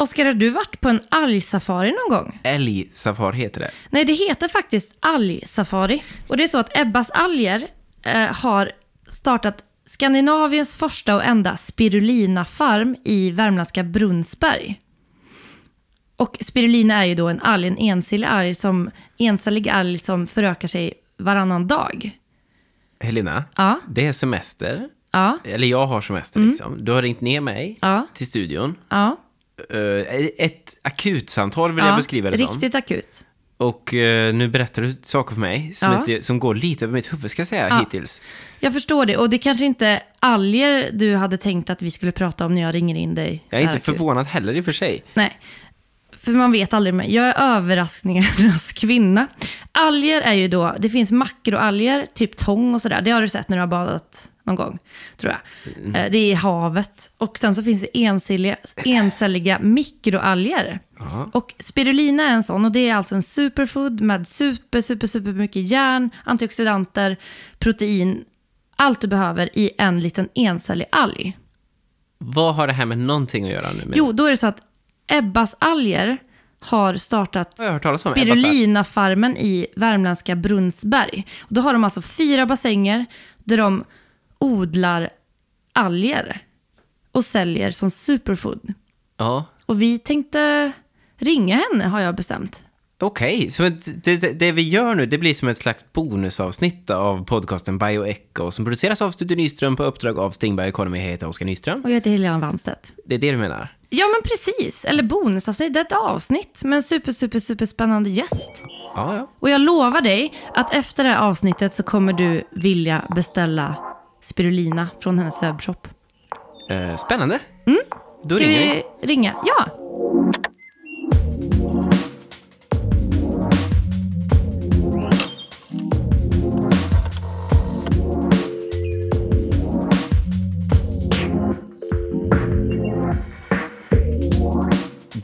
Oskar, har du varit på en algsafari någon gång? Älgsafari heter det. Nej, det heter faktiskt algsafari. Och det är så att Ebbas alger eh, har startat Skandinaviens första och enda spirulina-farm i värmländska Brunnsberg. Och spirulina är ju då en alg, en encellig alg som, encellig alg som förökar sig varannan dag. Helena, Ja. det är semester. Ja, Eller jag har semester liksom. Du har ringt ner mig Ja. till studion. ja, ett akutsamtal vill ja jag beskriva det som. riktigt akut. Och eh, nu berättar du saker för mig som, Ja. inte, som går lite över mitt huvud ska jag säga Ja. hittills. Jag förstår det. Och det kanske inte alger du hade tänkt att vi skulle prata om när jag ringer in dig. Jag är inte akut. förvånad heller i och för sig. Nej, för man vet aldrig. Men jag är överraskningarnas kvinna. Alger är ju då, det finns makroalger, typ tång och sådär. Det har du sett när du har badat någon gång, tror jag. Eh, Det är i havet. Och sen så finns det encelliga, encelliga mikroalger. Ja. Och spirulina är en sån och det är alltså en superfood med super, super, super mycket järn, antioxidanter, protein, allt du behöver i en liten encellig alg. Vad har det här med någonting att göra nu? Med? Jo, då är det så att Ebbas alger har startat spirulinafarmen i värmländska Brunnsberg. Och då har de alltså fyra bassänger där de odlar alger och säljer som superfood. Ja, Och vi tänkte ringa henne har jag bestämt. okej. Så det, det, det vi gör nu, det blir som ett slags bonusavsnitt av podcasten Bioecho som produceras av Studio Nyström på uppdrag av Stingberg Economy. Jag heter Oskar Nyström. Och jag heter Helena Wannstedt. Det är det du menar? Ja men precis, eller bonusavsnitt, det är ett avsnitt med en super, super, super spännande gäst. Ja, ja. Och jag lovar dig att efter det här avsnittet så kommer du vilja beställa spirulina från hennes webbshop. Eh, spännande. Då Ska ringer vi. vi ringa? Ja!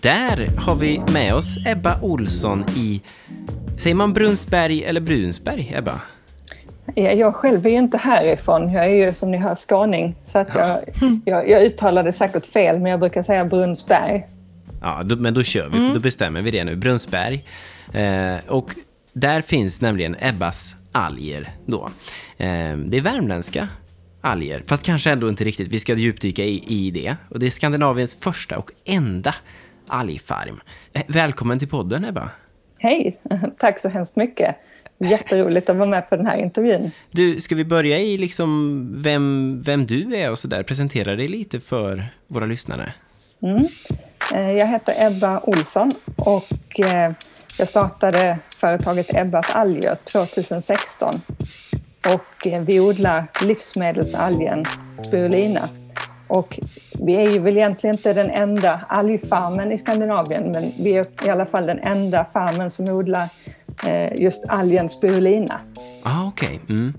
Där har vi med oss Ebba Olsson i, säger man Brunnsberg eller Brunsberg, Ebba? Ja, jag själv är ju inte härifrån. Jag är ju som ni hör skåning. Så att jag, jag, jag uttalar det säkert fel, men jag brukar säga Brunnsberg. Ja, då, men då kör vi, då bestämmer vi det nu. Brunnsberg. Eh, och där finns nämligen Ebbas alger då. Eh, det är värmländska alger, fast kanske ändå inte riktigt. Vi ska djupdyka i, i det. Och det är Skandinaviens första och enda algfarm. Eh, välkommen till podden, Ebba. Hej! Tack så hemskt mycket. Jätteroligt att vara med på den här intervjun. Du, ska vi börja i liksom vem, vem du är och sådär? Presentera dig lite för våra lyssnare. Eh, Jag heter Ebba Olsson och eh, jag startade företaget Ebbas alger 2016. Och eh, vi odlar livsmedelsalgen spirulina. Och vi är ju väl egentligen inte den enda algfarmen i Skandinavien, men vi är i alla fall den enda farmen som odlar eh, just algen spirulina. Ah, okej. Mm.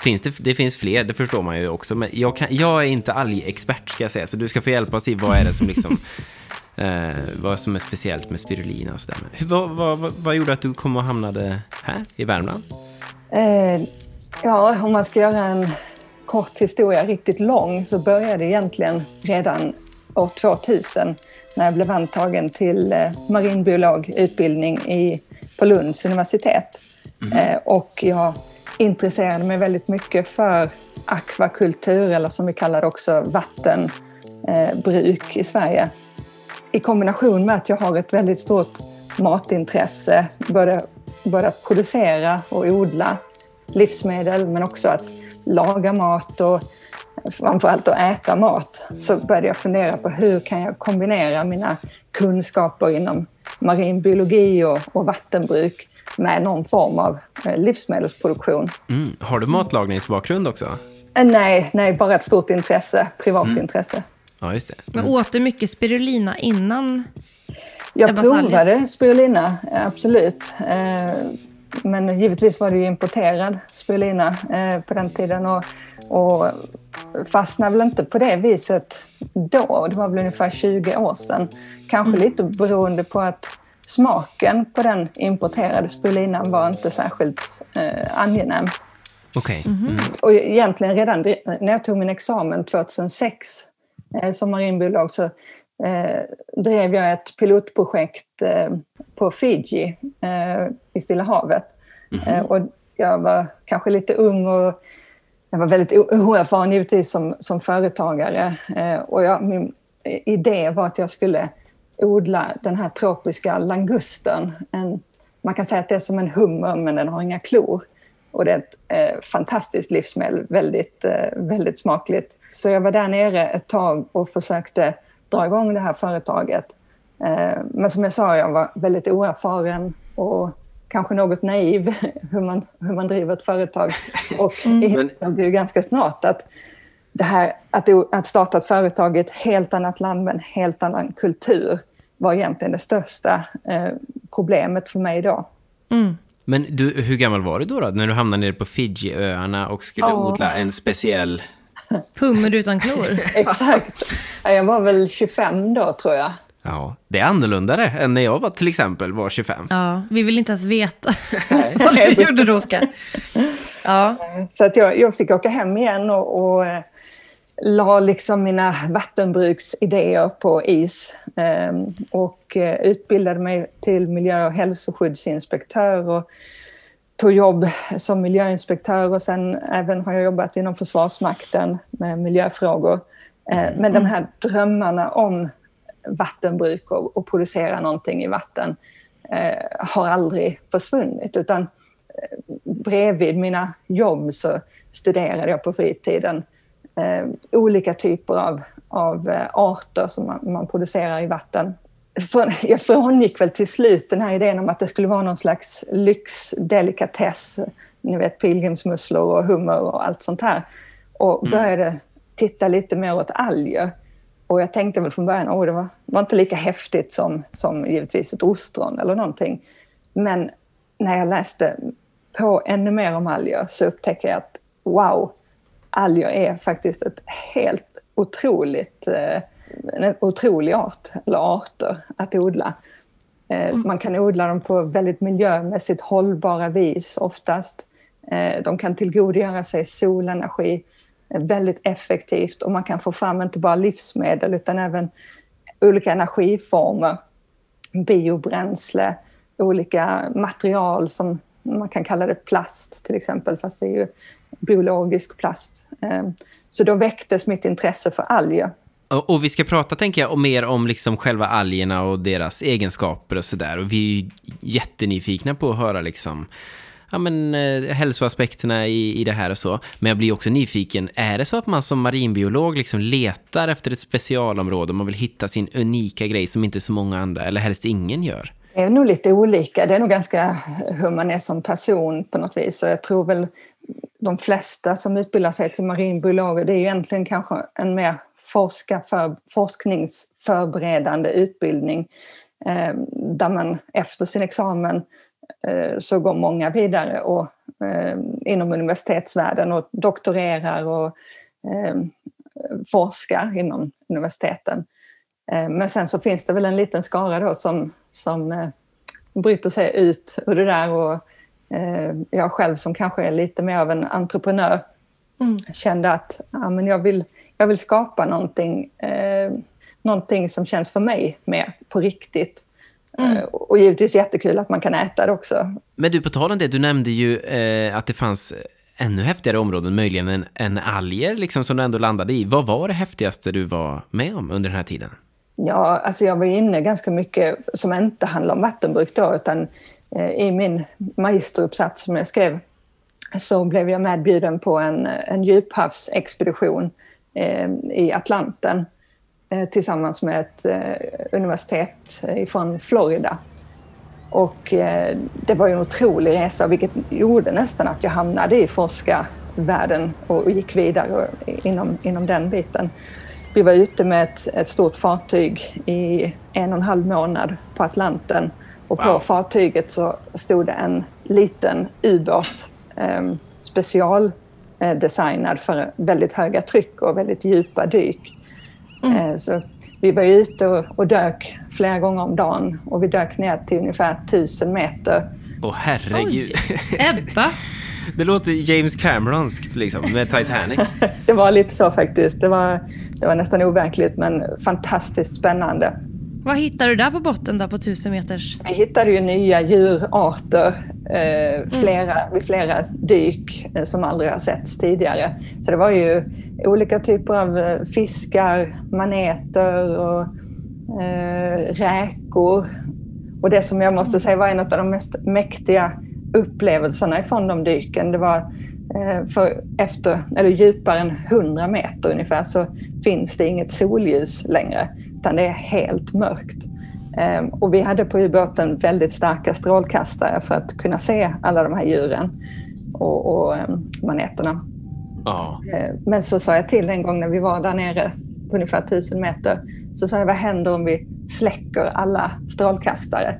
Finns det, det finns fler, det förstår man ju också. Men jag, kan, jag är inte algexpert ska jag säga, så du ska få hjälpa oss i vad är det som liksom... eh, vad som är speciellt med spirulina och sådär. Vad, vad, vad, vad gjorde att du kom och hamnade här i Värmland? Eh, ja, om man ska göra en kort historia riktigt lång så började egentligen redan år 2000 när jag blev antagen till eh, marinbiologutbildning i, på Lunds universitet. Eh, och jag intresserade mig väldigt mycket för akvakultur, eller som vi kallar det också vattenbruk eh, i Sverige. I kombination med att jag har ett väldigt stort matintresse, både, både att producera och odla livsmedel men också att laga mat och framförallt att äta mat så började jag fundera på hur kan jag kombinera mina kunskaper inom marin biologi och, och vattenbruk med någon form av eh, livsmedelsproduktion. Mm. Har du matlagningsbakgrund också? Eh, Nej, nej, bara ett stort intresse, privat intresse. Ja, just det. Men åt du mycket spirulina innan? Jag provade spirulina, eh, absolut. Men givetvis var det ju importerad spirulina eh, på den tiden och, och fastnade väl inte på det viset då. Det var väl ungefär 20 år sedan. Kanske lite beroende på att smaken på den importerade spirulinan var inte särskilt eh, angenäm. Okej. Mm. Och egentligen redan när jag tog min examen 2006 eh, som marinbiolog så eh, drev jag ett pilotprojekt eh, på Fiji eh, i Stilla havet. Mm. och jag var kanske lite ung och jag var väldigt oerfaren givetvis som, som företagare. och jag, min idé var att jag skulle odla den här tropiska langusten. En, man kan säga att det är som en hummer men den har inga klor. Och det är ett eh, fantastiskt livsmedel, väldigt, eh, väldigt smakligt. Så jag var där nere ett tag och försökte dra igång det här företaget. Eh, men som jag sa, jag var väldigt oerfaren och kanske något naiv hur man, hur man driver ett företag. Och mm. insåg ju ganska snart att det här att, att starta ett företag i ett helt annat land med en helt annan kultur var egentligen det största eh, problemet för mig då. Mm. Men du, hur gammal var du då, då när du hamnade nere på Fiji-öarna och skulle oh. odla en speciell... Hummer utan klor. Exakt. Jag var väl 25 då, tror jag. Ja, det är annorlunda än när jag var till exempel var 25. Ja, vi vill inte ens veta vad du gjorde då, Oskar. Ja. Så att jag, jag fick åka hem igen och, och eh, la liksom mina vattenbruksidéer på is ehm, och eh, utbildade mig till miljö och hälsoskyddsinspektör och tog jobb som miljöinspektör och sen även har jag jobbat inom Försvarsmakten med miljöfrågor. Eh, men de här drömmarna om vattenbruk och, och producera någonting i vatten eh, har aldrig försvunnit utan bredvid mina jobb så studerade jag på fritiden eh, olika typer av, av eh, arter som man, man, producerar i vatten. Jag frångick väl till slut den här idén om att det skulle vara någon slags lyxdelikatess. Ni vet pilgrimsmusslor och hummer och allt sånt här. Och mm. började titta lite mer åt alger. Och jag tänkte väl från början, att det var, var inte lika häftigt som, som givetvis ett ostron eller någonting. Men när jag läste på ännu mer om alger så upptäcker jag att wow, alger är faktiskt ett helt otroligt, eh, en otrolig art, eller arter, att odla. Eh, mm. Man kan odla dem på väldigt miljömässigt hållbara vis oftast. Eh, de kan tillgodogöra sig solenergi väldigt effektivt och man kan få fram inte bara livsmedel utan även olika energiformer, biobränsle, olika material som man kan kalla det plast till exempel, fast det är ju biologisk plast. Så då väcktes mitt intresse för alger. Och vi ska prata, tänker jag, mer om liksom själva algerna och deras egenskaper och sådär. Och vi är jättenyfikna på att höra liksom, ja, men, eh, hälsoaspekterna i, i det här och så. Men jag blir också nyfiken, är det så att man som marinbiolog liksom letar efter ett specialområde och man vill hitta sin unika grej som inte så många andra, eller helst ingen gör? Det är nog lite olika. Det är nog ganska hur man är som person på något vis. Så jag tror väl de flesta som utbildar sig till marinbiologer, det är egentligen kanske en mer forska för, forskningsförberedande utbildning eh, där man efter sin examen eh, så går många vidare och, eh, inom universitetsvärlden och doktorerar och forskar inom universiteten. Men sen så finns det väl en liten skara då som, som bryter sig ut ur det där och jag själv som kanske är lite mer av en entreprenör mm. kände att ja, men jag, vill, jag vill skapa någonting, eh, någonting som känns för mig mer på riktigt. Mm. Eh, och givetvis jättekul att man kan äta det också. Men du, på tal om det, du nämnde ju eh, att det fanns ännu häftigare områden, möjligen än, än alger, liksom, som du ändå landade i. Vad var det häftigaste du var med om under den här tiden? Ja, alltså jag var inne ganska mycket som inte handlar om vattenbruk då, utan Eh, i min magisteruppsats som jag skrev så blev jag medbjuden på en, en djuphavsexpedition i Atlanten eh, tillsammans med ett eh, universitet från Florida. Och eh, det var ju en otrolig resa vilket gjorde nästan att jag hamnade i forskarvärlden och gick vidare inom, inom den biten. Vi var ute med ett, ett stort fartyg i en och en halv månad på Atlanten och på wow. fartyget så stod det en liten ubåt eh, specialdesignad för väldigt höga tryck och väldigt djupa dyk. Mm. Eh, så vi var ute och, och dök flera gånger om dagen och vi dök ner till ungefär tusen meter. Åh oh, herregud! Oj. Ebba! Det låter James Cameronskt liksom, med Titanic. det var lite så faktiskt. Det var, det var nästan overkligt men fantastiskt spännande. Vad hittade du där på botten då på 1000 meters? Vi hittade ju nya djurarter eh, flera, mm. vid flera dyk eh, som aldrig har setts tidigare. Så det var ju olika typer av eh, fiskar, maneter och eh, räkor. Och det som jag måste säga var en av de mest mäktiga upplevelserna ifrån de dyken, det var för efter, eller djupare än 100 meter ungefär så finns det inget solljus längre utan det är helt mörkt. Ehm, och vi hade på ubåten väldigt starka strålkastare för att kunna se alla de här djuren och, och ehm, maneterna. Ja. Ehm, men så sa jag till en gång när vi var där nere på ungefär 1000 meter, så sa jag vad händer om vi släcker alla strålkastare?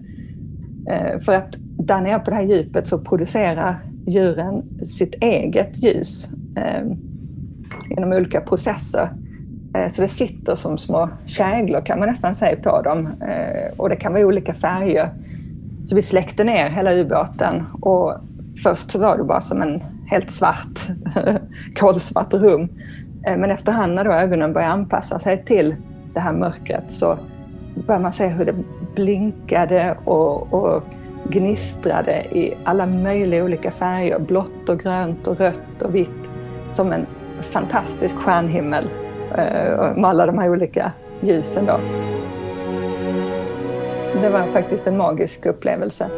För att där nere på det här djupet så producerar djuren sitt eget ljus genom olika processer. Eh, så det sitter som små käglor kan man nästan säga på dem eh, och det kan vara olika färger. Så vi släckte ner hela ubåten och först så var det bara som en helt svart, kolsvart rum. Eh, men efterhand när då ögonen började anpassa sig till det här mörkret så började man se hur det blinkade och, och gnistrade i alla möjliga olika färger. Blått och grönt och rött och vitt. Som en fantastisk stjärnhimmel Eh, med alla de här olika ljusen. Då. Det var faktiskt en magisk upplevelse.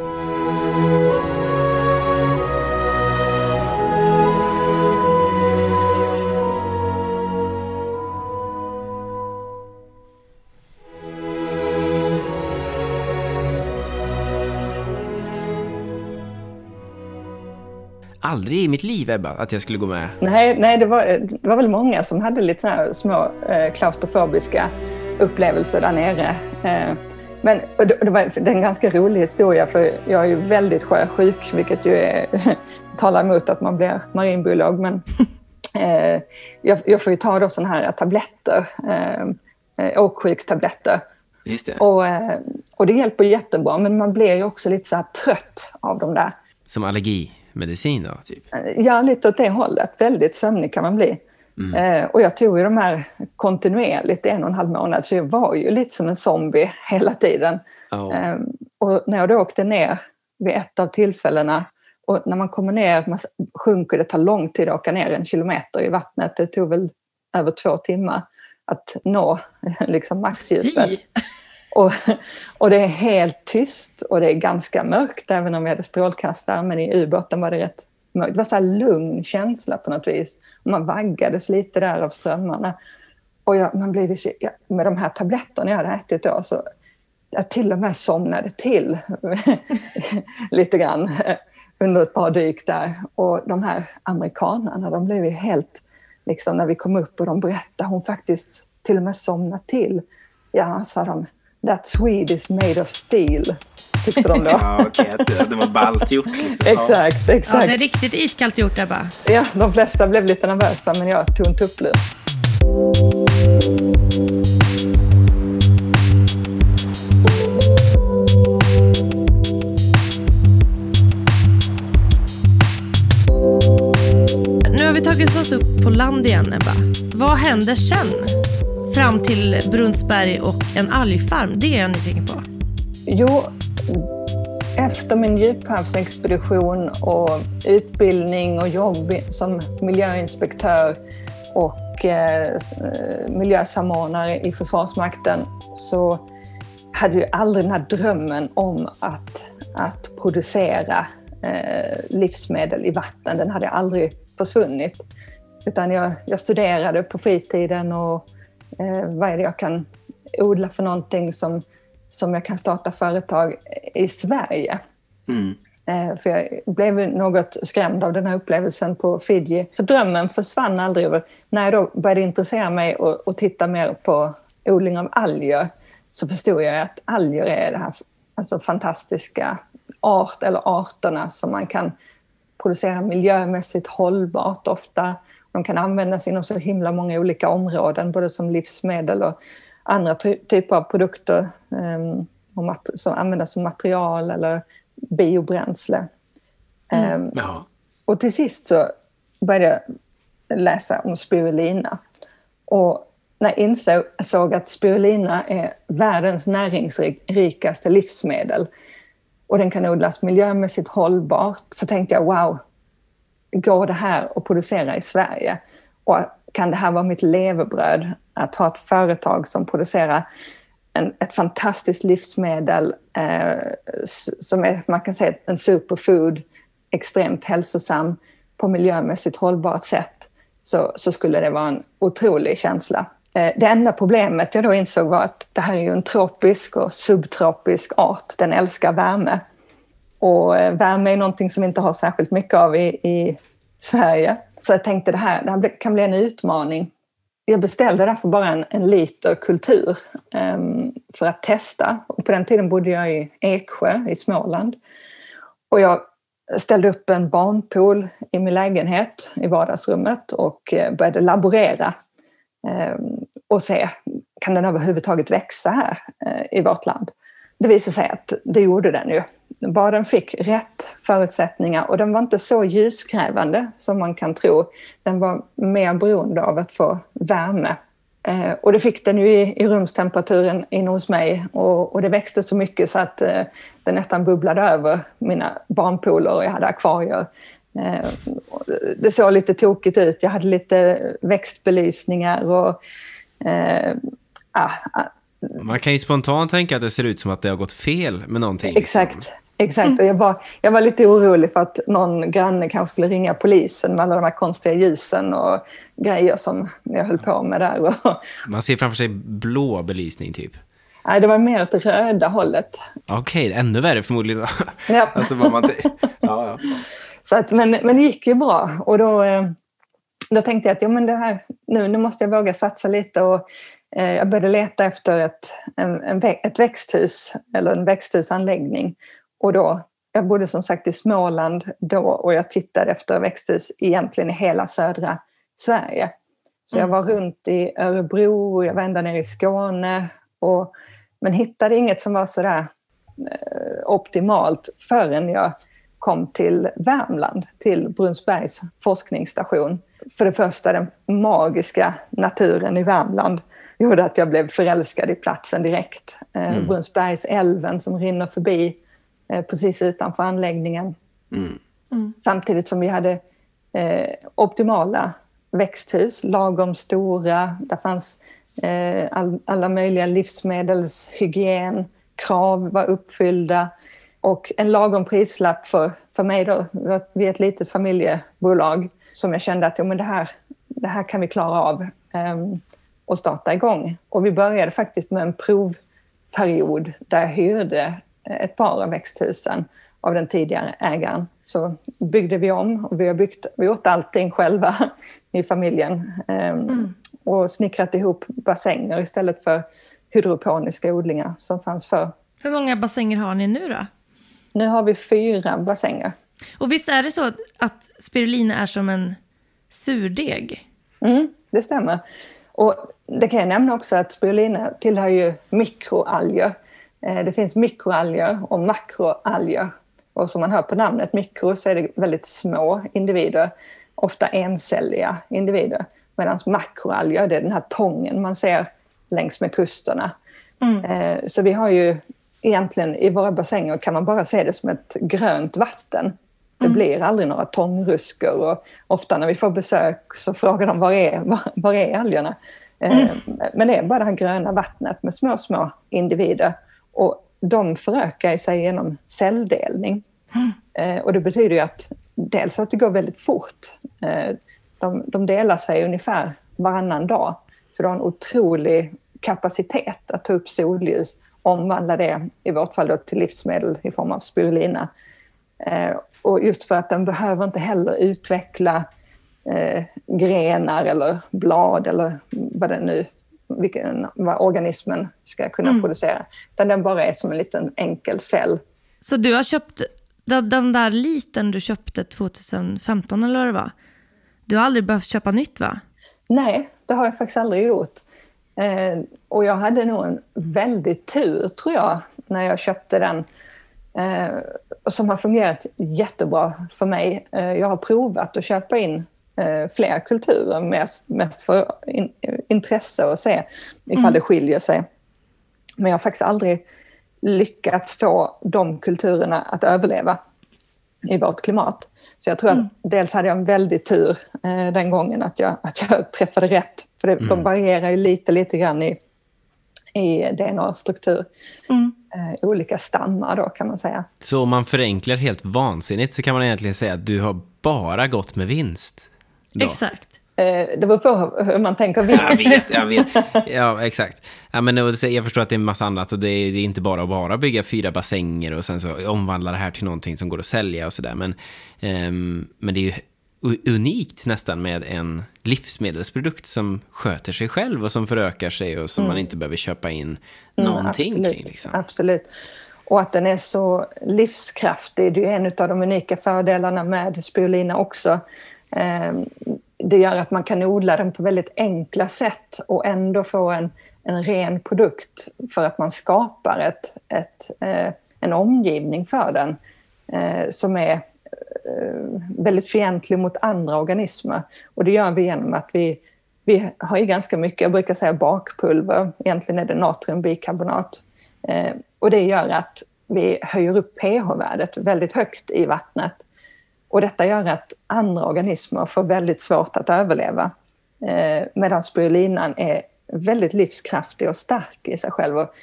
Aldrig i mitt liv, Ebba, att jag skulle gå med. Nej, nej det, var, det var väl många som hade lite så små eh, klaustrofobiska upplevelser där nere. Eh, men det, det, var det är en ganska rolig historia för jag är ju väldigt sjösjuk, vilket ju är, talar emot att man blir marinbiolog. Men eh, jag, jag, får ju ta då sådana här tabletter, eh, eh åksjuktabletter. Just det. Och, eh, och det hjälper jättebra, men man blir ju också lite så trött av de där. Som allergi? Medicin då? Typ. Ja, lite åt det hållet. Väldigt sömnig kan man bli. Mm. Eh, och jag tog ju de här kontinuerligt en och en halv månad, så jag var ju lite som en zombie hela tiden. Oh. Eh, och när jag då åkte ner vid ett av tillfällena och när man kommer ner, man sjunker, det tar lång tid att åka ner en kilometer i vattnet. Det tog väl över två timmar att nå liksom maxdjupet. Och, och det är helt tyst och det är ganska mörkt även om vi hade strålkastare men i ubåten var det rätt mörkt. Det var så här lugn känsla på något vis. Man vaggades lite där av strömmarna. Och jag, man blev, ja, med de här tabletterna jag hade ätit då så jag till och med somnade till lite grann under ett par dyk där. Och de här amerikanerna, de blev ju helt, liksom när vi kom upp och de berättade, hon faktiskt till och med somnade till. Ja, sa de, That Swede is made of steel. Tyckte de då. ja, okej. Okay. Det var ballt gjort. Liksom. exakt, exakt. Ja, det är riktigt iskallt gjort Ebba. Ja, de flesta blev lite nervösa, men jag tog en tupplur. Nu har vi tagit oss upp på land igen, Ebba. Vad händer sen? Fram till Brunnsberg och en algfarm? Det är jag nyfiken på. Jo, efter min djuphavsexpedition och utbildning och jobb som miljöinspektör och eh, eh miljösamordnare i Försvarsmakten så hade jag aldrig den här drömmen om att, att producera eh, livsmedel i vatten. Den hade aldrig försvunnit. Utan jag, jag studerade på fritiden och Eh, vad är det jag kan odla för någonting som, som jag kan starta företag i Sverige? Mm. Eh, för jag blev något skrämd av den här upplevelsen på Fiji. Så drömmen försvann aldrig. När jag då började intressera mig och, och titta mer på odling av alger så förstod jag att alger är det här alltså fantastiska art eller arterna som man kan producera miljömässigt hållbart ofta de kan användas inom så himla många olika områden, både som livsmedel och andra ty typer av produkter um, som användas som material eller biobränsle. Mm. Ja. och till sist så började jag läsa om spirulina. Och när jag insåg att spirulina är världens näringsrikaste livsmedel och den kan odlas miljömässigt hållbart så tänkte jag wow, går det här att producera i Sverige? Och kan det här vara mitt levebröd? Att ha ett företag som producerar en, ett fantastiskt livsmedel eh, som är, man kan säga, en superfood, extremt hälsosam på miljömässigt hållbart sätt, så, så skulle det vara en otrolig känsla. Eh, det enda problemet jag då insåg var att det här är ju en tropisk och subtropisk art. Den älskar värme. Och eh, värme är någonting som vi inte har särskilt mycket av i, i Sverige. Så jag tänkte det här, det här kan bli en utmaning. Jag beställde därför bara en, en liter kultur um, för att testa. Och på den tiden bodde jag i Eksjö i Småland. Och jag ställde upp en barnpool i min lägenhet i vardagsrummet och eh, började laborera um, och se, kan den överhuvudtaget växa här uh, i vårt land? Det visade sig att det gjorde den ju bara den fick rätt förutsättningar och den var inte så ljuskrävande som man kan tro. Den var mer beroende av att få värme. Eh, och det fick den ju i, i rumstemperaturen inne hos mig och, och, det växte så mycket så att eh, det nästan bubblade över mina barnpooler och jag hade akvarier. Eh, det såg lite tokigt ut. Jag hade lite växtbelysningar och eh, ah, ah man kan ju spontant tänka att det ser ut som att det har gått fel med någonting. Exakt. Liksom. Exakt, och jag var, jag var lite orolig för att någon granne kanske skulle ringa polisen med alla de här konstiga ljusen och grejer som jag höll på med där. Man ser framför sig blå belysning typ? Nej, det var mer åt det röda hållet. Okej, okay, ännu värre förmodligen. Ja. alltså, man ja, ja. Så att, men, men det gick ju bra och då, eh, då tänkte jag att ja, men det här, nu, nu måste jag våga satsa lite och jag började leta efter ett, en, en, ett växthus eller en växthusanläggning och då, jag bodde som sagt i Småland då och jag tittade efter växthus egentligen i hela södra Sverige. Så jag mm. var runt i Örebro, jag var ända ner i Skåne och, men hittade inget som var sådär eh, optimalt förrän jag kom till Värmland, till Brunsbergs forskningsstation. För det första den magiska naturen i Värmland gjorde att jag blev förälskad i platsen direkt. Eh, mm. Brunsbergsälven som rinner förbi Eh, precis utanför anläggningen. Mm. Mm. Samtidigt som vi hade eh, optimala växthus, lagom stora. Där fanns eh, all, alla möjliga livsmedelshygienkrav var uppfyllda. Och en lagom prislapp för, för mig då, vi är ett litet familjebolag som jag kände att jo, men det, här, det här kan vi klara av eh, och starta igång. Och vi började faktiskt med en provperiod där jag hyrde ett par av växthusen av den tidigare ägaren. Så byggde vi om och vi har byggt, vi gjort allting själva i familjen. Ehm, mm. Och snickrat ihop bassänger istället för hydroponiska odlingar som fanns förr. Hur många bassänger har ni nu då? Nu har vi fyra bassänger. Och visst är det så att spirulina är som en surdeg? Mm, det stämmer. Och det kan jag nämna också att spirulina tillhör ju mikroalger. Eh, det finns mikroalger och makroalger. Och som man hör på namnet mikro så är det väldigt små individer, ofta encelliga individer. Medan makroalger, det är den här tången man ser längs med kusterna. Mm. Eh, så vi har ju egentligen i våra bassänger kan man bara se det som ett grönt vatten. Det mm. blir aldrig några tångruskor och ofta när vi får besök så frågar de var är, var, var är algerna? Eh, mm. Men det är bara det här gröna vattnet med små, små individer. Och de förökar sig genom celldelning. Mm. Eh, och det betyder ju att dels att det går väldigt fort. Eh, de, de delar sig ungefär varannan dag. Så de har en otrolig kapacitet att ta upp solljus, omvandla det, i vårt fall då, till livsmedel i form av spirulina. Och just för att den behöver inte heller utveckla eh, grenar eller blad eller vad det nu vilken, vad organismen ska kunna mm. producera. Utan den bara är som en liten enkel cell. Så du har köpt den, den där liten du köpte 2015 eller vad det var? Du har aldrig behövt köpa nytt va? Nej, det har jag faktiskt aldrig gjort. Eh, och jag hade nog en väldigt tur tror jag när jag köpte den. Eh, som har fungerat jättebra för mig. Eh, jag har provat att köpa in eh, fler kulturer, mest, mest för in, intresse och se ifall mm. det skiljer sig. Men jag har faktiskt aldrig lyckats få de kulturerna att överleva i vårt klimat. Så jag tror mm. att dels hade jag en väldig tur eh, den gången att jag, att jag träffade rätt. För det, mm. de varierar ju lite, lite grann i, i DNA-struktur. Mm. Eh, olika stammar då kan man säga. Så om man förenklar helt vansinnigt så kan man egentligen säga att du har bara gått med vinst? Då. Exakt. Eh, det beror på hur man tänker vinst. Jag vet, jag vet. Ja, exakt. Ja, men jag förstår att det är en massa annat och det är, det är inte bara att bara bygga fyra bassänger och sen så omvandla det här till någonting som går att sälja och sådär. Men, um, men det är ju unikt nästan med en livsmedelsprodukt som sköter sig själv och som förökar sig och som mm. man inte behöver köpa in mm, någonting mm, kring. Liksom. Absolut. Och att den är så livskraftig, det är en av de unika fördelarna med spirulina också. Ehm, det gör att man kan odla den på väldigt enkla sätt och ändå få en, en ren produkt för att man skapar ett, ett, eh, en omgivning för den eh, som är Eh, väldigt fientlig mot andra organismer. Och det gör vi genom att vi, vi har ju ganska mycket, jag brukar säga bakpulver, egentligen är det natriumbikarbonat. Eh, och det gör att vi höjer upp pH-värdet väldigt högt i vattnet och detta gör att andra organismer får väldigt svårt att överleva. Eh, medan spirulinan är väldigt livskraftig och stark i sig själv och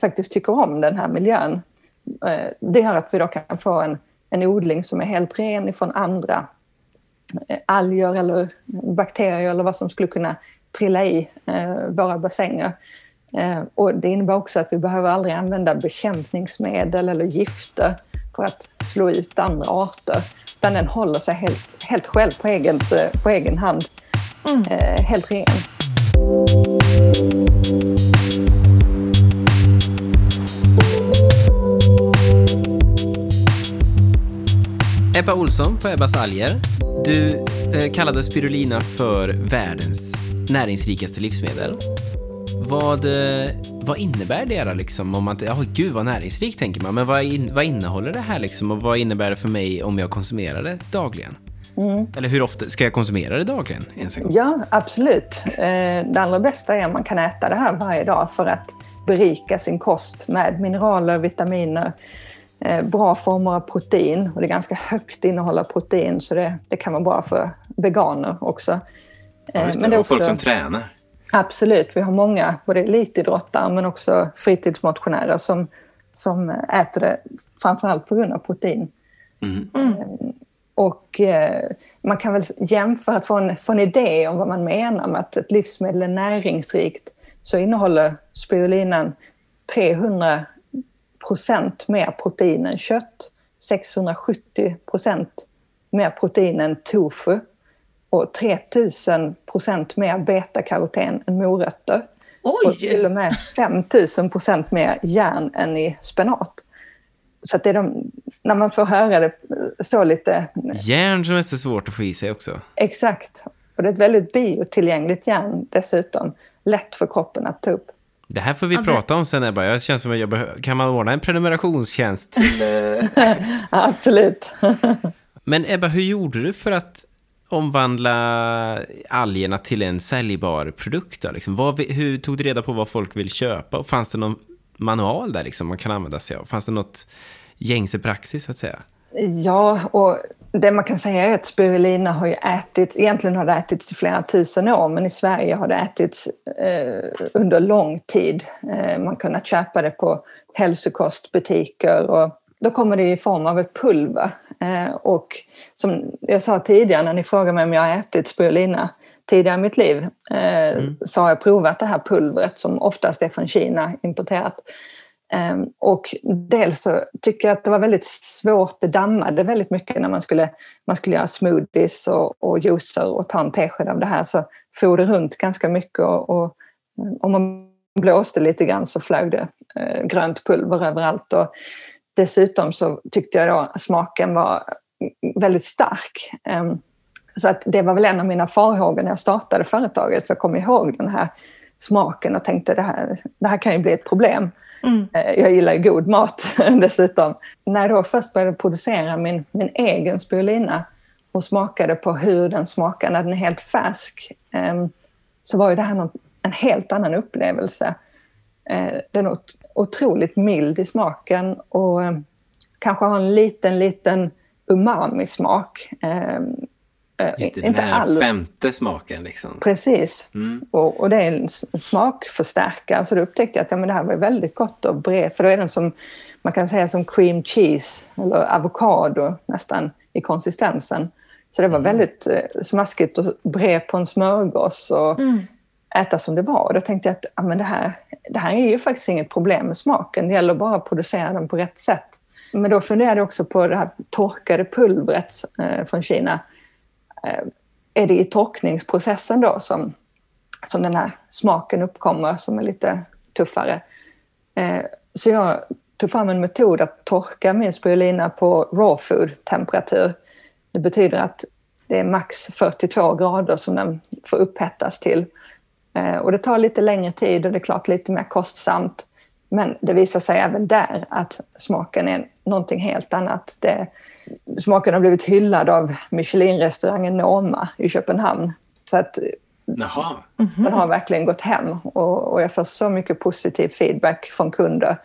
faktiskt tycker om den här miljön. Det gör att vi då kan få en, en odling som är helt ren ifrån andra eh, alger eller bakterier eller vad som skulle kunna trilla i eh, våra bassänger. Eh, och det innebär också att vi behöver aldrig använda bekämpningsmedel eller gifter för att slå ut andra arter. Utan den håller sig helt, helt själv på egen, på egen hand. Mm. Helt ren. Ebba Olsson på Ebbas alger. Du eh, kallade spirulina för världens näringsrikaste livsmedel. Vad, eh, vad innebär det då liksom? Om man, ja, gud vad näringsrikt tänker man, men vad, in, vad innehåller det här liksom? Och vad innebär det för mig om jag konsumerar det dagligen? Mm. Eller hur ofta ska jag konsumera det dagligen? Ja, absolut. Eh, det allra bästa är om man kan äta det här varje dag för att berika sin kost med mineraler, vitaminer, bra former av protein. Och det är ganska högt innehåll av protein så det, det kan vara bra för veganer också. Ja, just det. Men det är också... folk som tränar. Absolut, vi har många, både elitidrottare men också fritidsmotionärer som, som äter det framförallt på grund av protein. Mm. Mm. Och eh, man kan väl jämföra, att få en, få en idé om vad man menar med att ett livsmedel är näringsrikt, så innehåller spirulinan 300 procent mer protein än kött, 670 procent mer protein än tofu och 3000 procent mer betakaroten än morötter. Oj. Och till och med 5000 procent mer järn än i spenat. Så att det är de, när man får höra det så lite... Järn som är så svårt att få i sig också. Exakt. Och det är ett väldigt biotillgängligt järn dessutom. Lätt för kroppen att ta upp. Det här får vi okay. prata om sen Ebba. Jag känner som att jag behöver... Kan man ordna en prenumerationstjänst? Absolut. Men Ebba, hur gjorde du för att omvandla algerna till en säljbar produkt? Liksom? Vad, hur tog du reda på vad folk vill köpa? Och fanns det någon manual där liksom man kan använda sig av? Fanns det något gängse praxis så att säga? Ja, och det man kan säga är att spirulina har ju ätits, egentligen har det ätits i flera tusen år, men i Sverige har det ätits eh, under lång tid. Eh, man kunnat köpa det på hälsokostbutiker och då kommer det i form av ett pulver. Eh, och som jag sa tidigare när ni frågade mig om jag har ätit spirulina tidigare i mitt liv eh, mm. så har jag provat det här pulvret som oftast är från Kina importerat. Ehm, och dels så tycker jag att det var väldigt svårt, det dammade väldigt mycket när man skulle, man skulle göra smoothies och, och juicer och ta en tesked av det här så for det runt ganska mycket och, och eh, om man blåste lite grann så flög det eh, grönt pulver överallt. Och, Dessutom så tyckte jag då smaken var väldigt stark. Ehm, så att det var väl en av mina farhågor när jag startade företaget, för jag kom ihåg den här smaken och tänkte det här, det här kan ju bli ett problem. Mm. Eh, jag gillar god mat dessutom. När jag då först började producera min, min egen spirulina och smakade på hur den smakar när den är helt färsk, ehm, så var ju det här en helt annan upplevelse. Eh, den är otroligt mild i smaken och ehm, kanske har en liten, liten umami-smak. Ehm, Eh, Just det, den här alls. femte smaken. Liksom. Precis. Mm. Och, och, det är en smakförstärkare. Så då upptäckte jag att ja, men det här var väldigt gott och bred. För då är den som, man kan säga som cream cheese eller avokado nästan i konsistensen. Så det var mm. väldigt eh, smaskigt och bre på en smörgås och mm. äta som det var. Och då tänkte jag att ja, men det, här, det här är ju faktiskt inget problem med smaken. Det gäller bara att producera den på rätt sätt. Men då funderade jag också på det här torkade pulvret eh, från Kina. Eh, är det i torkningsprocessen då som, som den här smaken uppkommer som är lite tuffare? Eh, så jag tog fram en metod att torka min spirulina på raw food-temperatur. Det betyder att det är max 42 grader som den får upphettas till. Eh, och det tar lite längre tid och det är klart lite mer kostsamt. Men det visar sig även där att smaken är någonting helt annat. Det, smaken har blivit hyllad av Michelin-restaurangen Noma i Köpenhamn. Så att Jaha. den har verkligen gått hem och, och jag får så mycket positiv feedback från kunder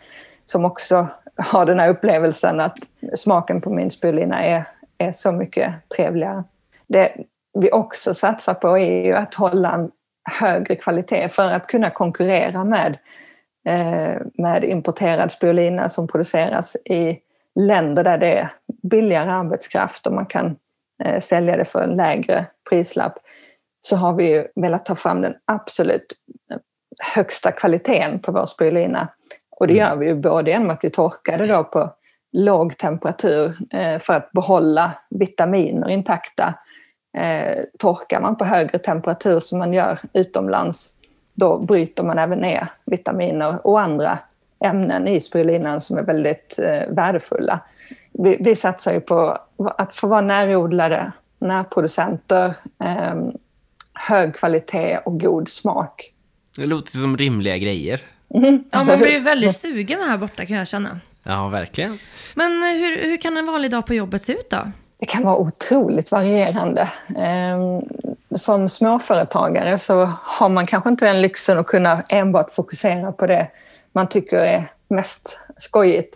som också har den här upplevelsen att smaken på min spirulina är, är så mycket trevligare. Det vi också satsar på är ju att hålla en högre kvalitet för att kunna konkurrera med Eh, med importerad spirulina som produceras i länder där det är billigare arbetskraft och man kan eh, sälja det för en lägre prislapp så har vi velat ta fram den absolut högsta kvaliteten på vår spirulina. Och det mm. gör vi ju både genom att vi torkar det då på låg temperatur eh, för att behålla vitaminer intakta. Torkar man på högre temperatur som man gör utomlands då bryter man även ner vitaminer och andra ämnen i spirulinan som är väldigt eh, värdefulla. Vi, vi satsar ju på att få vara närodlade, närproducenter, eh, hög kvalitet och god smak. Det låter som rimliga grejer. Mm. Ja, man blir väldigt sugen här borta kan jag känna. Ja, verkligen. Men eh, hur, hur kan en vanlig dag på jobbet se ut då? Det kan vara otroligt varierande. Ehm, som småföretagare så har man kanske inte den lyxen att kunna enbart fokusera på det man tycker är mest skojigt.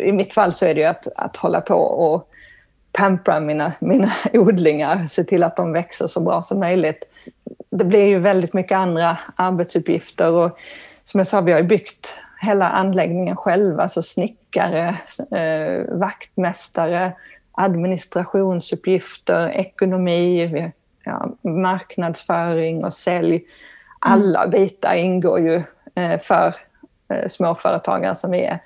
I mitt fall så är det ju att, att hålla på och pampra mina, mina odlingar, se till att de växer så bra som möjligt. Det blir ju väldigt mycket andra arbetsuppgifter och som jag sa, vi har ju byggt hela anläggningen själva, så snickare, eh, vaktmästare, administrationsuppgifter, ekonomi, ja, marknadsföring och sälj. Alla bitar ingår ju eh, för eh, småföretagare som vi är.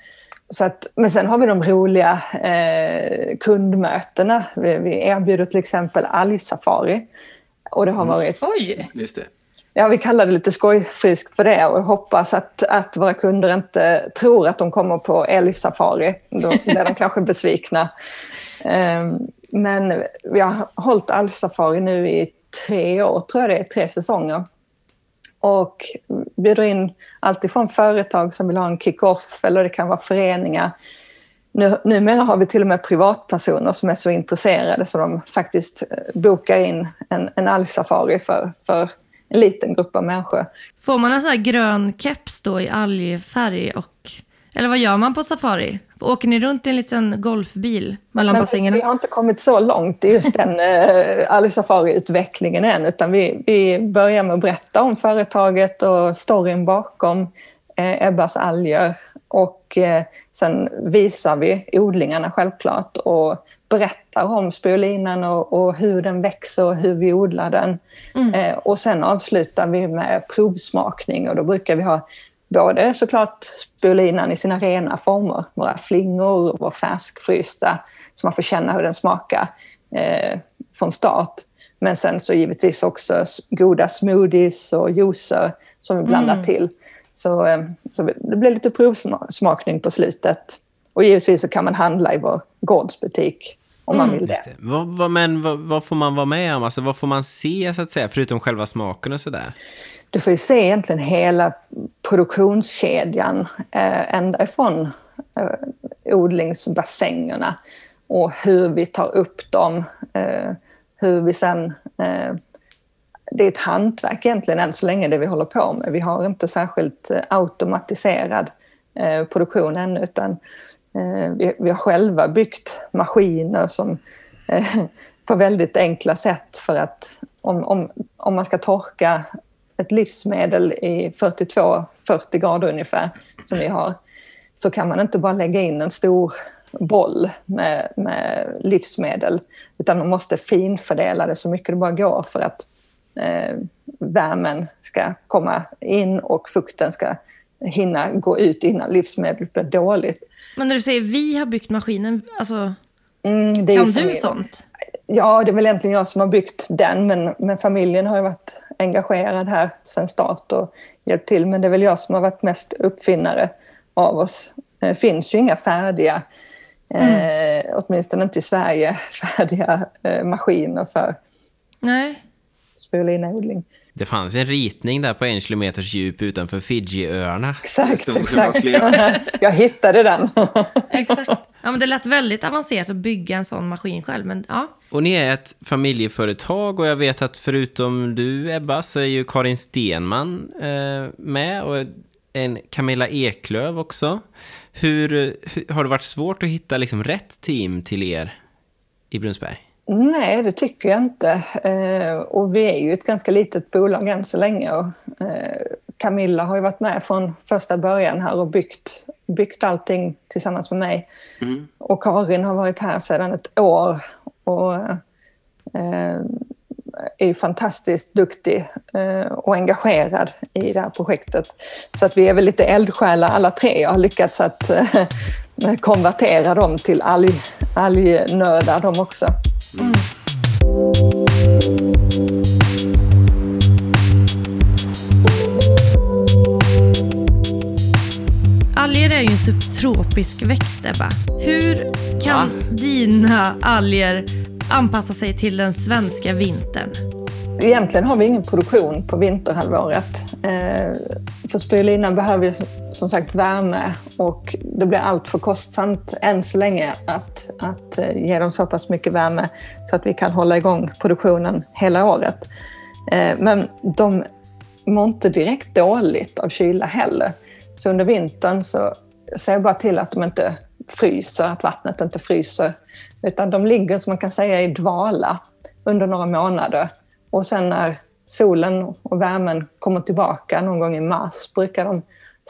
Så att, men sen har vi de roliga eh, kundmötena. Vi, vi erbjuder till exempel algsafari. Och det har mm. varit... Oj! Just det. Ja, vi kallar det lite skojfriskt för det och hoppas att, att våra kunder inte tror att de kommer på älgsafari. Då blir de kanske besvikna. Ehm, men vi har hållit algsafari nu i tre år, tror jag det är, tre säsonger. Och bjuder in alltifrån företag som vill ha en kick-off eller det kan vara föreningar. Nu, numera har vi till och med privatpersoner som är så intresserade så de faktiskt eh, bokar in en, en algsafari för, för en liten grupp av människor. Får man en sån här grön keps då i algfärg och eller vad gör man på safari? Åker ni runt i en liten golfbil mellan Men bassängerna? Vi har inte kommit så långt i just den eh, Safari-utvecklingen än, utan vi, vi börjar med att berätta om företaget och storyn bakom eh, Ebbas alger. Och eh, sen visar vi odlingarna självklart och berättar om spirulinan och, och, hur den växer och hur vi odlar den. Mm. Eh, och sen avslutar vi med provsmakning och då brukar vi ha både såklart spirulinan i sina rena former, våra flingor, vår färskfrysta, så man får känna hur den smakar eh, från start. Men sen så givetvis också goda smoothies och juicer som vi blandar mm. till. Så, eh, så det blir lite provsmakning på slutet. Och givetvis så kan man handla i vår gårdsbutik om man vill det. Det. Vad, vad, men vad, vad får man vara med om? Alltså, vad får man se, så att säga, förutom själva smaken och sådär? Du får ju se egentligen hela produktionskedjan, eh, ända ifrån eh, odlingsbassängerna och hur vi tar upp dem, eh, hur vi sen... Eh, det är ett hantverk egentligen än så länge det vi håller på med. Vi har inte särskilt eh, automatiserad eh, produktion ännu utan eh, vi, vi har själva byggt maskiner som eh, på väldigt enkla sätt för att om, om, om man ska torka ett livsmedel i 42-40 grader ungefär som vi har så kan man inte bara lägga in en stor boll med, med livsmedel utan man måste finfördela det så mycket det bara går för att eh, värmen ska komma in och fukten ska hinna gå ut innan livsmedlet blir dåligt. Men när du säger vi har byggt maskinen, alltså, Mm, det är ju kan du sånt? Ja, det är väl egentligen jag som har byggt den, men, men familjen har ju varit engagerad här sedan start och hjälpt till. Men det är väl jag som har varit mest uppfinnare av oss. Det finns ju inga färdiga, eh, åtminstone inte i Sverige, färdiga eh, maskiner för Nej. Det fanns en ritning där på en kilometers djup utanför Fidjiöarna. Det Exakt, exakt. jag hittade den. Exakt. Ja, men det lät väldigt avancerat att bygga en sån maskin själv. Men ja, Och ni är ett familjeföretag och jag vet att förutom du Ebba så är ju Karin Stenman eh, med och en Camilla Eklöv också. Hur, hur har det varit svårt att hitta liksom rätt team till er i Brunsberg? Nej, det tycker jag inte. Eh, och vi är ju ett ganska litet bolag än så länge. Och, eh, Camilla har ju varit med från första början här och byggt, byggt allting tillsammans med mig. Och Karin har varit här sedan ett år och eh, är ju fantastiskt duktig och engagerad i det här projektet. Så att vi är väl lite eldsjälar alla tre. Jag har lyckats att konvertera dem till alg, algnördar de också. alger är ju en subtropisk växt, Ebba. Hur kan dina alger anpassa sig till den svenska vintern? Egentligen har vi ingen produktion på vinterhalvåret. För spirulina behöver ju som sagt värme och det blir allt för kostsamt än så länge att, att eh, ge dem så pass mycket värme så att vi kan hålla igång produktionen hela året. Eh, men de mår inte direkt dåligt av kyla heller. Så under vintern så ser jag bara till att de inte fryser, att vattnet inte fryser. Utan de ligger, som man kan säga, i dvala under några månader. Och sen när solen och värmen kommer tillbaka någon gång i mars brukar de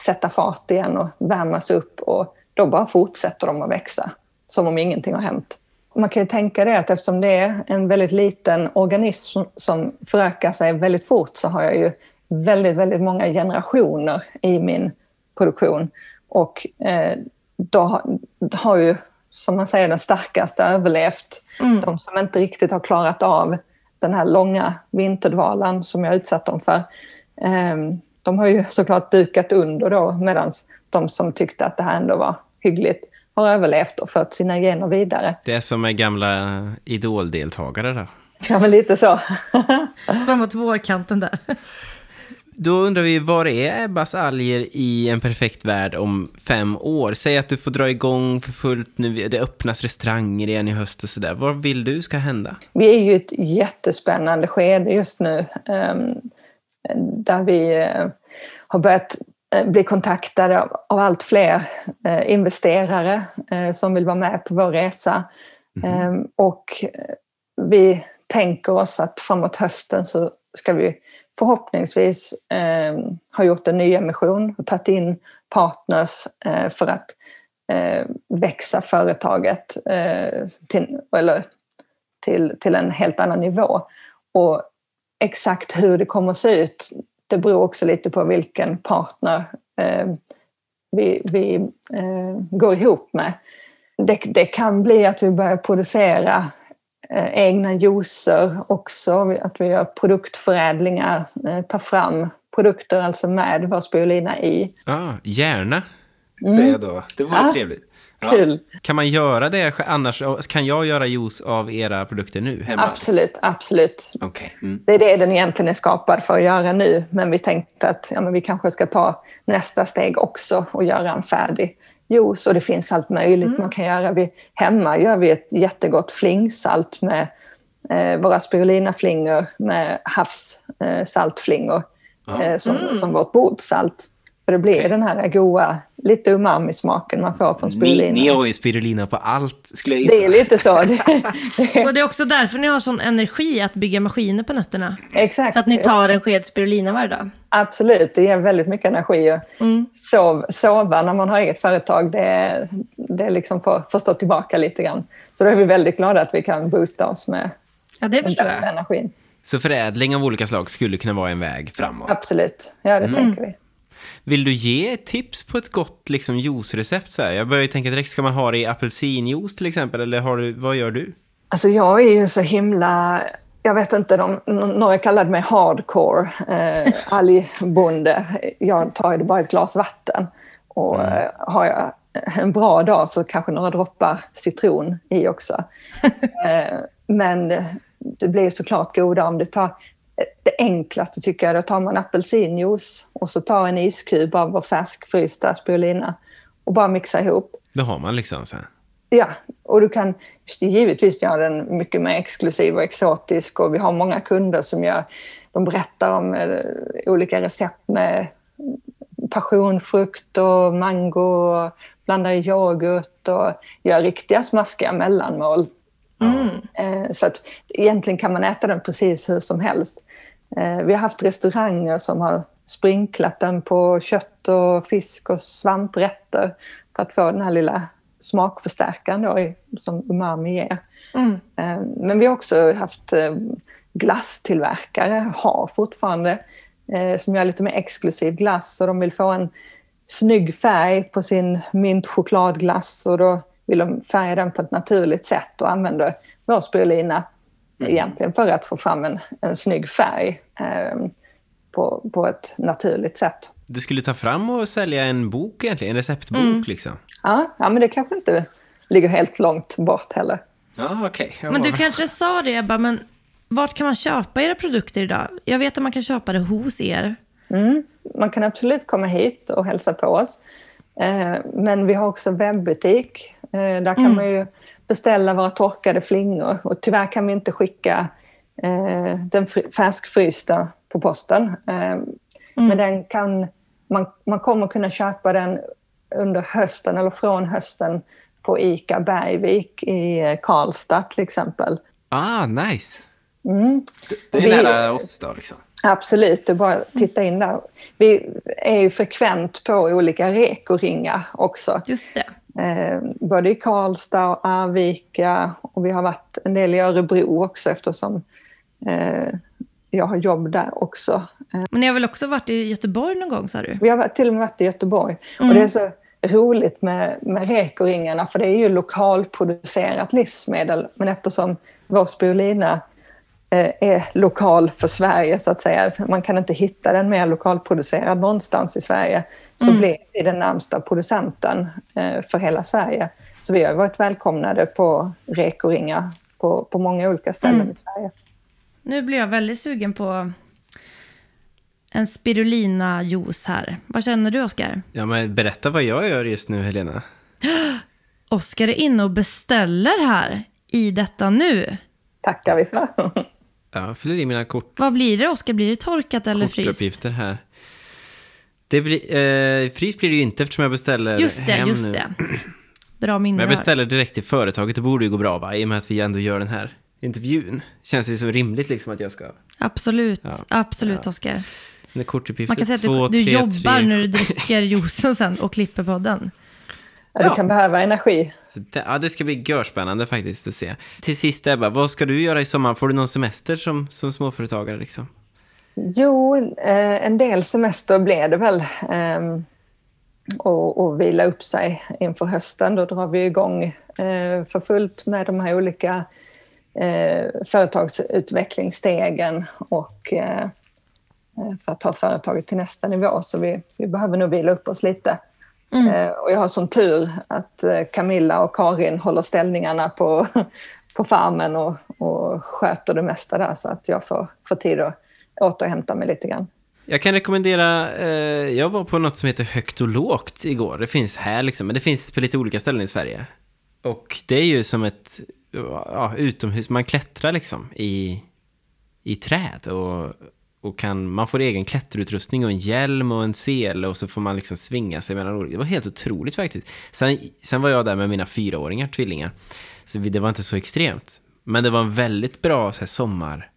sätta fart igen och värmas upp och då bara fortsätter de att växa som om ingenting har hänt. Man kan ju tänka det att eftersom det är en väldigt liten organism som förökar sig väldigt fort så har jag ju väldigt, väldigt många generationer i min produktion. Och eh, då har, ju, som man säger, den starkaste överlevt. Mm. De som inte riktigt har klarat av den här långa vinterdvalan som jag utsatt dem för. Eh, de har ju såklart dukat under då medan de som tyckte att det här ändå var hyggligt har överlevt och fört sina gener vidare. Det är som med gamla idoldeltagare då. Ja, men lite så. Framåt vårkanten där. Då undrar vi, var är Ebbas alger i en perfekt värld om fem år? Säg att du får dra igång för fullt nu, det öppnas restauranger igen i höst och sådär. Vad vill du ska hända? Vi är ju i ett jättespännande skede just nu ehm, där vi eh, har börjat eh, bli kontaktade av, allt fler eh, investerare som vill vara med på vår resa. Ehm, och vi tänker oss att framåt hösten så ska vi förhoppningsvis eh, har gjort en nyemission och tagit in partners eh, för att eh, växa företaget eh, till, eller till, till en helt annan nivå. Och exakt hur det kommer att se ut, det beror också lite på vilken partner eh, vi, vi eh, går ihop med. Det, det kan bli att vi börjar producera egna juicer också, att vi gör produktförädlingar, eh, tar fram produkter alltså med vår spirulina i. Ah, gärna, säger jag då. Det vore Ja. trevligt. Kul! Kan man göra det annars? Kan jag göra juice av era produkter nu hemma? Absolut, absolut. Okej. Mm. Det är det den egentligen är skapad för att göra nu. Men vi tänkte att ja, men vi kanske ska ta nästa steg också och göra en färdig juice. Och det finns allt möjligt man kan göra. Vi, hemma gör vi ett jättegott flingsalt med eh, våra spirulinaflingor med havssaltflingor eh, som, som vårt bordsalt. För det blir Okej. den här goa, lite umami-smaken man får från Ni, spirulina. ni har ju spirulina på allt, skulle jag Det är gissa. lite så. Det, Och det är också därför ni har sån energi att bygga maskiner på nätterna. exakt. För att ni tar en sked spirulina varje dag. Absolut, det ger väldigt mycket energi. Och Mm. sov, sova när man har eget företag, det, är- det liksom får, får stå tillbaka lite grann. Så då är vi väldigt glada att vi kan boosta oss med Ja, det den förstår jag. energin. Så förädling av olika slag skulle kunna vara en väg framåt. Absolut, ja det tänker vi. Vill du ge ett tips på ett gott liksom, juicerecept? Så här? Jag börjar ju tänka direkt, ska man ha det i apelsinjuice till exempel? Eller har du, vad gör du? Alltså jag är ju så himla, jag vet inte, de, några kallade mig hardcore eh, algbonde. Jag tar ju bara ett glas vatten och eh, har jag en bra dag så kanske några droppar citron i också. eh, men det blir såklart godare om du tar det enklaste tycker jag, då tar man apelsinjuice och så tar en iskub av vår färskfrysta spirulina och bara mixar ihop. Det har man liksom så här. Ja, och du kan givetvis göra den mycket mer exklusiv och exotisk och vi har många kunder som gör, de berättar om eh, olika recept med passionfrukt och mango och blandar i yoghurt och gör riktiga smaskiga mellanmål. Eh, Så att egentligen kan man äta den precis hur som helst. Eh, Vi har haft restauranger som har sprinklat den på kött och fisk och svampretter för att få den här lilla smakförstärkaren då, som umami ger. Mm. Eh, Men vi har också haft glasstillverkare, har fortfarande, som gör lite mer exklusiv glass och de vill få en snygg färg på sin mintchokladglass och då vill de färga den på ett naturligt sätt och använder vår spirulina egentligen för att få fram en, en snygg färg eh, på, på ett naturligt sätt. Du skulle ta fram och sälja en bok egentligen, en receptbok liksom. Ja, ja, men det kanske inte ligger helt långt bort heller. Ja, okej. Ja. Men du kanske sa det Ebba, men vart kan man köpa era produkter idag? Jag vet att man kan köpa det hos er. Mm. Man kan absolut komma hit och hälsa på oss. Eh, men vi har också webbutik. Eh, där kan man ju beställa våra torkade flingor. Och tyvärr kan vi inte skicka eh, den färskfrysta på posten. Eh, Men den kan, man, man kommer kunna köpa den under hösten eller från hösten på ICA Bergvik i eh, Karlstad till exempel. Ah, nice. Mm. Det är Vi- nära oss då liksom. Absolut, det är bara att titta in där. Vi är ju frekvent på olika rekoringar också. Just det. Eh, både i Karlstad och Arvika och vi har varit en del i Örebro också eftersom eh, jag har jobb där också. Eh, Men ni har väl också varit i Göteborg någon gång sa du? vi har till och med varit i Göteborg och det är så roligt med, med rekoringarna för det är ju lokalproducerat livsmedel men eftersom vår spirulina är lokal för Sverige så att säga. Man kan inte hitta den mer lokalproducerad någonstans i Sverige. Så blir vi den närmsta producenten eh, för hela Sverige. Så vi har varit välkomnade på rekoringar på, på många olika ställen i Sverige. Nu blir jag väldigt sugen på en spirulina-juice här. Vad känner du Oskar? Ja, men berätta vad jag gör just nu, Helena. Oskar är inne och beställer här i detta nu. Tackar vi för. Ja, jag fyller i mina kort, Vad blir det Oskar? Blir det torkat eller fryst? kortuppgifter här. Det blir, eh, fryst blir det ju inte eftersom jag beställer Just det, hem just nu. det. Bra minne Men jag beställer direkt till företaget, det borde ju gå bra va? I och med att vi ändå gör den här intervjun. Känns det så rimligt liksom att jag ska... Absolut, Ja. absolut Ja. Oskar. Man kan säga att du, två, du tre, jobbar tre. när du dricker juicen sen och klipper podden. Ja, du kan behöva energi. Det, ja, det ska bli görspännande faktiskt att se. Till sist Ebba, vad ska du göra i sommar? Får du någon semester som, som småföretagare liksom? Jo, eh, en del semester blev det väl. Eh, och, och vila upp sig inför hösten. Då drar vi igång eh, för fullt med de här olika eh, företagsutvecklingsstegen och eh, för att ta företaget till nästa nivå. Så vi, vi behöver nog vila upp oss lite. Eh, och jag har som tur att eh, Camilla och Karin håller ställningarna på, på farmen och, och sköter det mesta där så att jag får, får tid att återhämta mig lite grann. Jag kan rekommendera, eh, jag var på något som heter Högt och lågt igår. Det finns här liksom, men det finns på lite olika ställen i Sverige. Och det är ju som ett ja, utomhus, man klättrar liksom i, i träd. Och, och kan, man får egen klätterutrustning och en hjälm och en sele och så får man liksom svinga sig mellan olika. Det var helt otroligt faktiskt. Sen, sen var jag där med mina fyraåringar, tvillingar. Så det var inte så extremt. Men det var en väldigt bra så här, sommar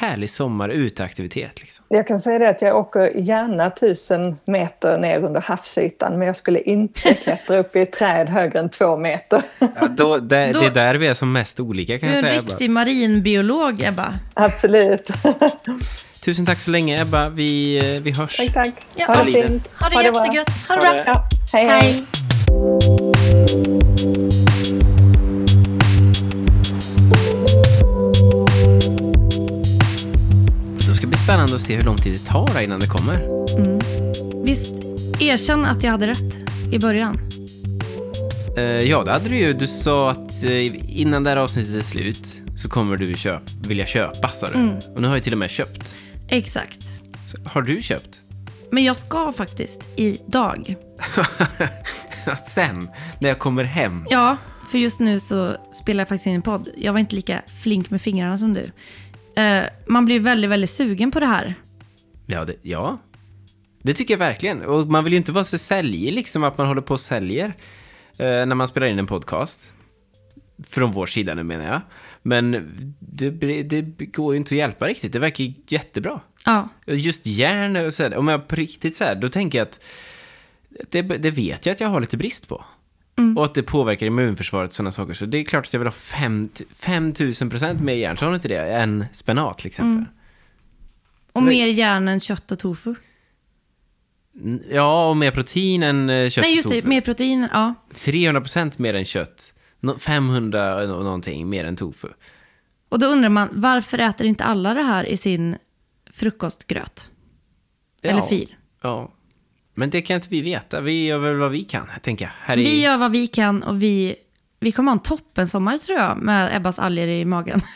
härlig sommar uteaktivitet. Liksom. Jag kan säga det att jag åker gärna tusen meter ner under havsytan men jag skulle inte klättra upp i ett träd högre än två meter. Ja, då, det, då, det är där vi är som mest olika kan jag säga. Du är en riktig marinbiolog, Ebba. Absolut. Tusen tack så länge, Ebba. Vi, eh, vi hörs. Tack, tack. Ja. Ha det fint. Ha det, ha det jättegött. Ha det bra. Ja. hej. hej. hej. Spännande att se hur lång tid det tar innan det kommer. Mm. Visst, erkänn att jag hade rätt i början. Uh, ja, det hade du ju. Du sa att uh, innan det här avsnittet är slut så kommer du köp, vilja köpa, sa du. Mm. Och nu har jag till och med köpt. Exakt. Så, har du köpt? Men jag ska faktiskt idag. Sen, när jag kommer hem? Ja, för just nu så spelar jag faktiskt in en podd. Jag var inte lika flink med fingrarna som du. Eh, man blir väldigt, väldigt sugen på det här. Ja det, ja, det tycker jag verkligen. Och man vill ju inte vara så säljig, liksom att man håller på och säljer eh, när man spelar in en podcast. Från vår sida nu menar jag. Men det, det går ju inte att hjälpa riktigt. Det verkar jättebra. Ja. Just järn och så här, om jag på riktigt så här, då tänker jag att det, det vet jag att jag har lite brist på. Mm. Och att det påverkar immunförsvaret och sådana saker. Så det är klart att jag vill ha 5000 procent mer järn, sa du inte det? Än spenat till exempel. Mm. Och mer järn än kött och tofu? Ja, och mer protein än eh, kött Nej, just och tofu. det, mer protein, ja. 300 procent mer än kött. 500 och någonting mer än tofu. Och då undrar man, varför äter inte alla det här i sin frukostgröt? Ja, Eller fil? Ja, men det kan inte vi veta. Vi gör väl vad vi kan, tänker jag. Här vi gör vad vi kan och vi, vi kommer ha en toppen sommar tror jag, med Ebbas alger i magen.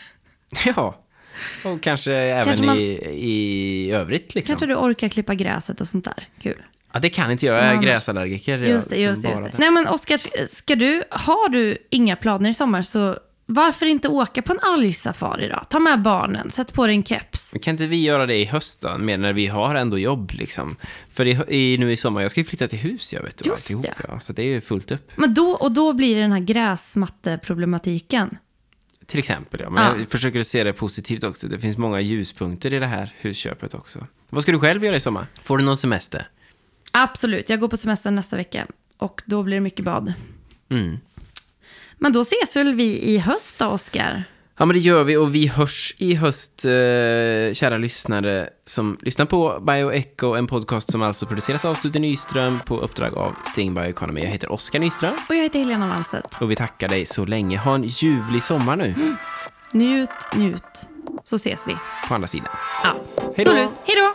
Ja, och kanske även kanske man, i, i övrigt. Liksom. Kanske du orkar klippa gräset och sånt där. Kul. Ja, det kan inte jag. Jag är gräsallergiker. Just det, just det. Just det. Nej, men Oskar, ska du, har du inga planer i sommar så varför inte åka på en algsafari då? Ta med barnen, sätt på dig en keps. kan inte vi göra det i höst då? Mer när vi har ändå jobb liksom. För i, i, nu i sommar, jag ska ju flytta till hus, jag vet du. Just alltihop, det. Ja, så det är ju fullt upp. Men då, och då blir det den här gräsmatteproblematiken. Till exempel, ja. Men ja. jag försöker se det positivt också. Det finns många ljuspunkter i det här husköpet också. Vad ska du själv göra i sommar? Får du någon semester? Absolut, jag går på semester nästa vecka. Och då blir det mycket bad. Mm. Men då ses väl vi i höst då, Oskar? Ja, men det gör vi och vi hörs i höst, eh, kära lyssnare som lyssnar på BioEcho, en podcast som alltså produceras av Studio Nyström på uppdrag av Sting Bioeconomy. Jag heter Oskar Nyström. Och jag heter Helena Wanset. Och vi tackar dig så länge. Ha en ljuvlig sommar nu. Mm. Njut, njut. Så ses vi. På andra sidan. Ja, Hej absolut. Hej då!